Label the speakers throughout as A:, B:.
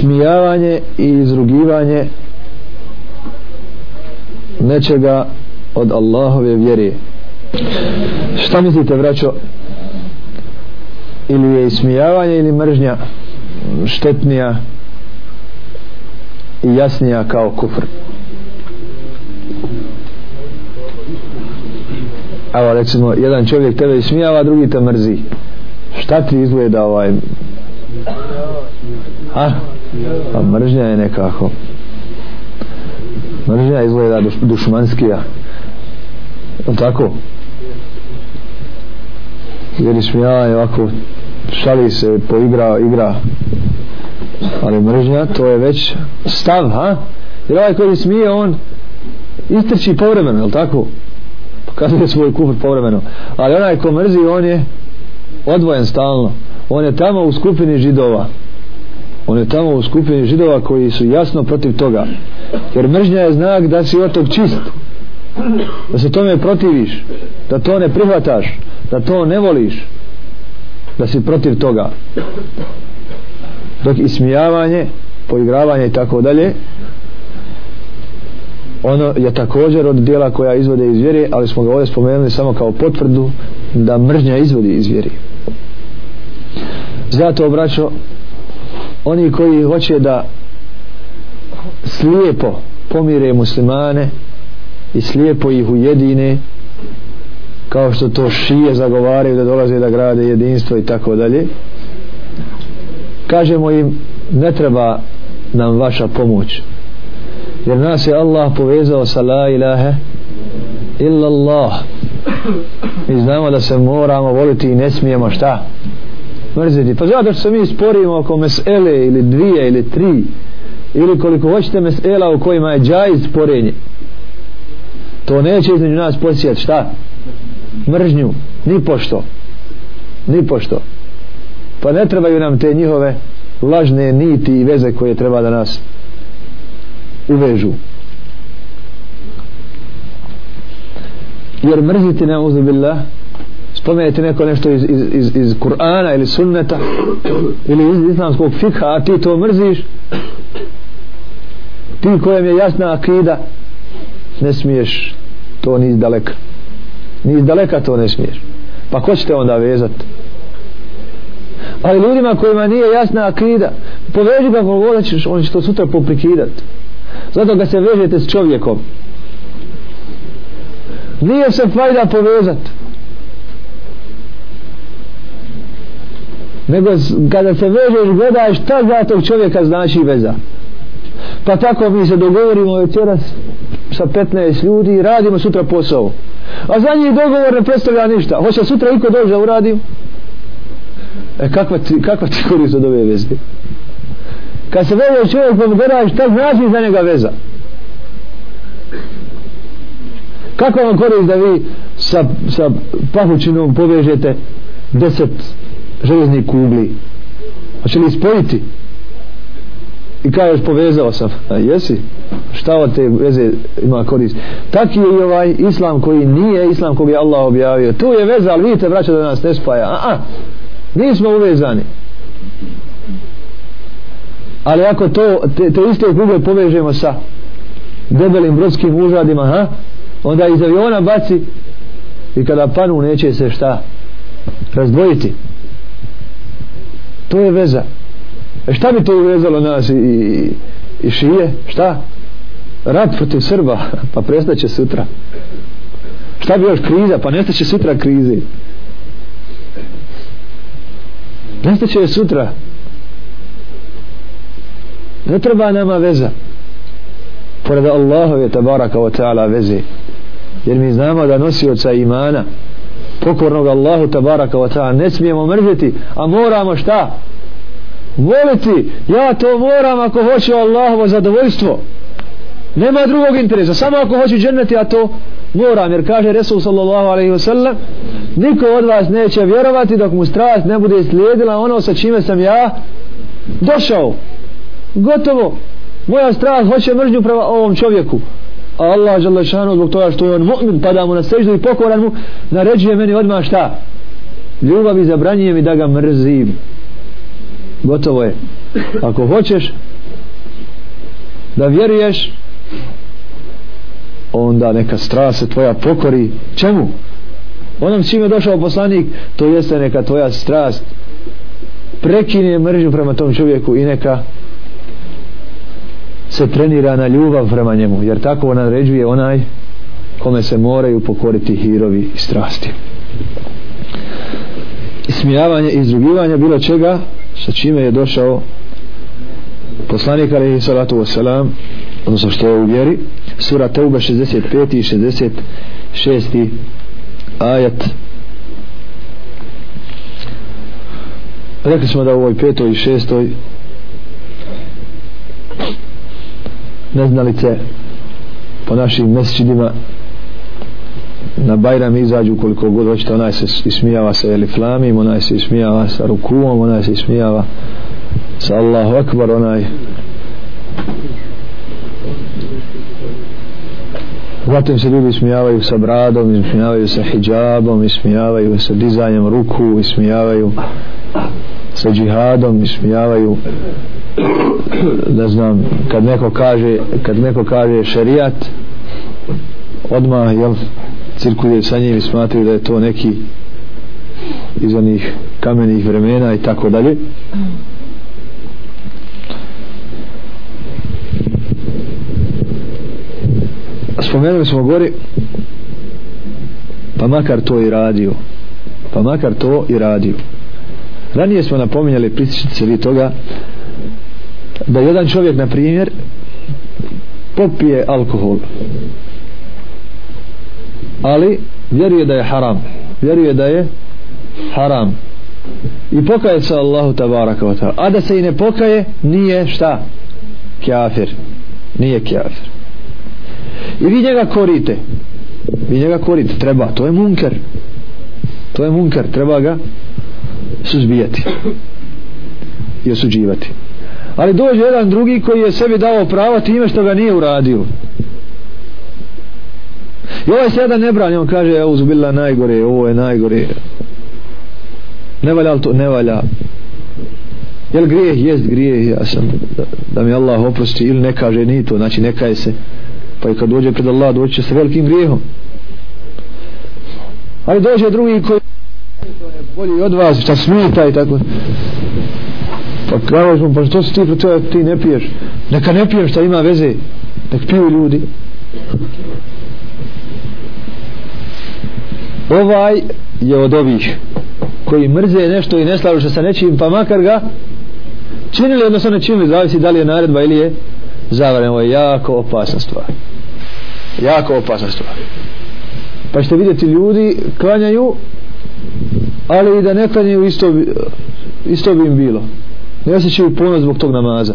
A: ismijavanje i izrugivanje nečega od Allahove vjere šta mislite vraćo ili je ismijavanje ili mržnja štetnija i jasnija kao kufr evo recimo jedan čovjek tebe ismijava drugi te mrzi šta ti izgleda ovaj a pa mržnja je nekako mržnja izgleda duš, dušmanskija je tako jer ismijala je ovako šali se po igra, igra ali mržnja to je već stav ha? jer ovaj koji smije on istrči povremeno je tako pokazuje svoj kufr povremeno ali onaj ko mrzi on je odvojen stalno on je tamo u skupini židova on je tamo u skupini židova koji su jasno protiv toga jer mržnja je znak da si od tog čist da se tome protiviš da to ne prihvataš da to ne voliš da si protiv toga dok ismijavanje poigravanje i tako dalje ono je također od dijela koja izvode iz vjeri ali smo ga ovdje spomenuli samo kao potvrdu da mržnja izvodi iz vjeri zato obraćo oni koji hoće da slijepo pomire muslimane i slijepo ih ujedine kao što to šije zagovaraju da dolaze da grade jedinstvo i tako dalje kažemo im ne treba nam vaša pomoć jer nas je Allah povezao sa la ilaha illa Allah mi znamo da se moramo voliti i ne smijemo šta mrziti. Pa zato što se mi sporimo oko mesele ili dvije ili tri ili koliko hoćete mesela u kojima je džajz sporenje. To neće između nas posijati šta? Mržnju. Ni pošto. Ni pošto. Pa ne trebaju nam te njihove lažne niti i veze koje treba da nas uvežu. Jer mrziti na uzubillah spomenete neko nešto iz, iz, iz, iz Kur'ana ili sunneta ili iz islamskog fikha a ti to mrziš ti kojem je jasna akida ne smiješ to ni daleka ni daleka to ne smiješ pa ko će te onda vezat ali ljudima kojima nije jasna akida poveži ga kako ćeš on će to sutra poprikidat zato ga se vežete s čovjekom nije se fajda povezati nego kada se vežeš gledaš šta za tog čovjeka znači veza pa tako mi se dogovorimo večeras sa 15 ljudi i radimo sutra posao a za njih dogovor ne predstavlja ništa hoće sutra iko dođe uradim e kakva ti, kakva ti korist od ove veze kad se vežeš čovjek pa gledaš šta znači za njega veza kakva vam korist da vi sa, sa pahučinom povežete deset železni kugli hoće li ispojiti i kao još povezao sam a jesi šta od te veze ima korist tak je i ovaj islam koji nije islam koji je Allah objavio tu je veza ali vidite vraća da nas ne spaja a a nismo uvezani ali ako to te, te iste kugle povežemo sa debelim brodskim užadima ha? onda iz aviona baci i kada panu neće se šta razdvojiti to je veza e šta bi to uvezalo nas i, i, i šije šta rat protiv Srba pa prestaće sutra šta bi još kriza pa nestaće sutra krize nestaće je sutra ne treba nama veza pored Allahove tabaraka wa ta'ala veze jer mi znamo da nosioca imana pokornog Allahu tabaraka wa ta'ala ne smijemo mrziti a moramo šta voliti ja to moram ako hoću Allahovo zadovoljstvo nema drugog interesa samo ako hoću dženeti ja to moram jer kaže Resul sallallahu alaihi wasallam niko od vas neće vjerovati dok mu strast ne bude slijedila ono sa čime sam ja došao gotovo moja strast hoće mržnju prema ovom čovjeku a Allah žele šanu zbog toga što je on mu'min pada mu na seždu i pokoran mu naređuje meni odmah šta ljubav i zabranjuje mi da ga mrzim gotovo je ako hoćeš da vjeruješ onda neka strast tvoja pokori čemu onom čim je došao poslanik to jeste neka tvoja strast prekine mržnju prema tom čovjeku i neka se trenira na ljubav prema njemu jer tako ona ređuje onaj kome se moraju pokoriti hirovi i strasti ismijavanje i izrugivanje bilo čega sa čime je došao poslanik alaihi salatu wasalam odnosno što je u vjeri sura Teube 65. i 66. ajat rekli smo da u ovoj petoj i šestoj neznalice po našim mesečidima na Bajram izađu koliko god hoćete, onaj se ismijava sa Eliflamim, onaj se ismijava sa Rukuom, onaj se ismijava sa Allahu Akbar, onaj Zatim se ljudi smijavaju sa bradom, smijavaju sa hijabom, smijavaju sa dizajnjem ruku, smijavaju sa džihadom, smijavaju da znam, kad neko kaže, kad neko kaže šerijat, odmah, jel, cirkuliraju sa njim i smatraju da je to neki iz onih kamenih vremena i tako dalje spomenuli smo gori pa makar to i radio pa makar to i radio ranije smo napominjali pritičiti se li toga da jedan čovjek na primjer popije alkohol ali vjeruje da je haram vjeruje da je haram i pokaje se Allahu tabaraka wa ta'ala a da se i ne pokaje nije šta kjafir nije kjafir i vi njega korite vi njega korite treba to je munker to je munker treba ga suzbijati i osuđivati ali dođe jedan drugi koji je sebi dao pravo time što ga nije uradio I ovaj sada ne brani, on kaže, evo zubila najgore, ovo je najgore. Ne valja li to? Ne valja. Jel grijeh? Jest grijeh, ja sam, da, da mi Allah oprosti, ili ne kaže ni to, znači ne kaje se. Pa i kad dođe pred Allah, doći će sa velikim grijehom. Ali dođe drugi koji je bolji od vas, šta smita i tako. Pa kao smo, pa što si ti protiv, ti ne piješ. Neka ne pijem šta ima veze, nek piju ljudi ovaj je od ovih koji mrze nešto i ne slažu se sa nečim pa makar ga činili odnosno ne činili zavisi da li je naredba ili je zavaren ovo je jako opasna stvar jako opasna stvar pa ćete vidjeti ljudi klanjaju ali i da ne klanjaju isto bi, isto bi im bilo ne osjećaju ponos zbog tog namaza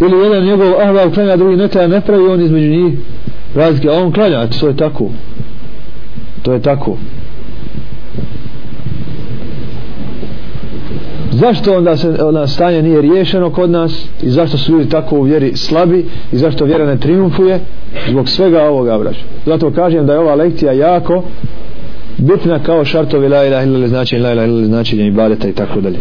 A: ili jedan njegov ahval klanja drugi ne klanja ne pravi on između njih razlike a on klanja to je tako to je tako zašto onda se onda stanje nije riješeno kod nas i zašto su ljudi tako u vjeri slabi i zašto vjera ne triumfuje zbog svega ovoga brać zato kažem da je ova lekcija jako bitna kao šartovi la ilaha illallah znači la ilaha illallah znači ibadeta i tako dalje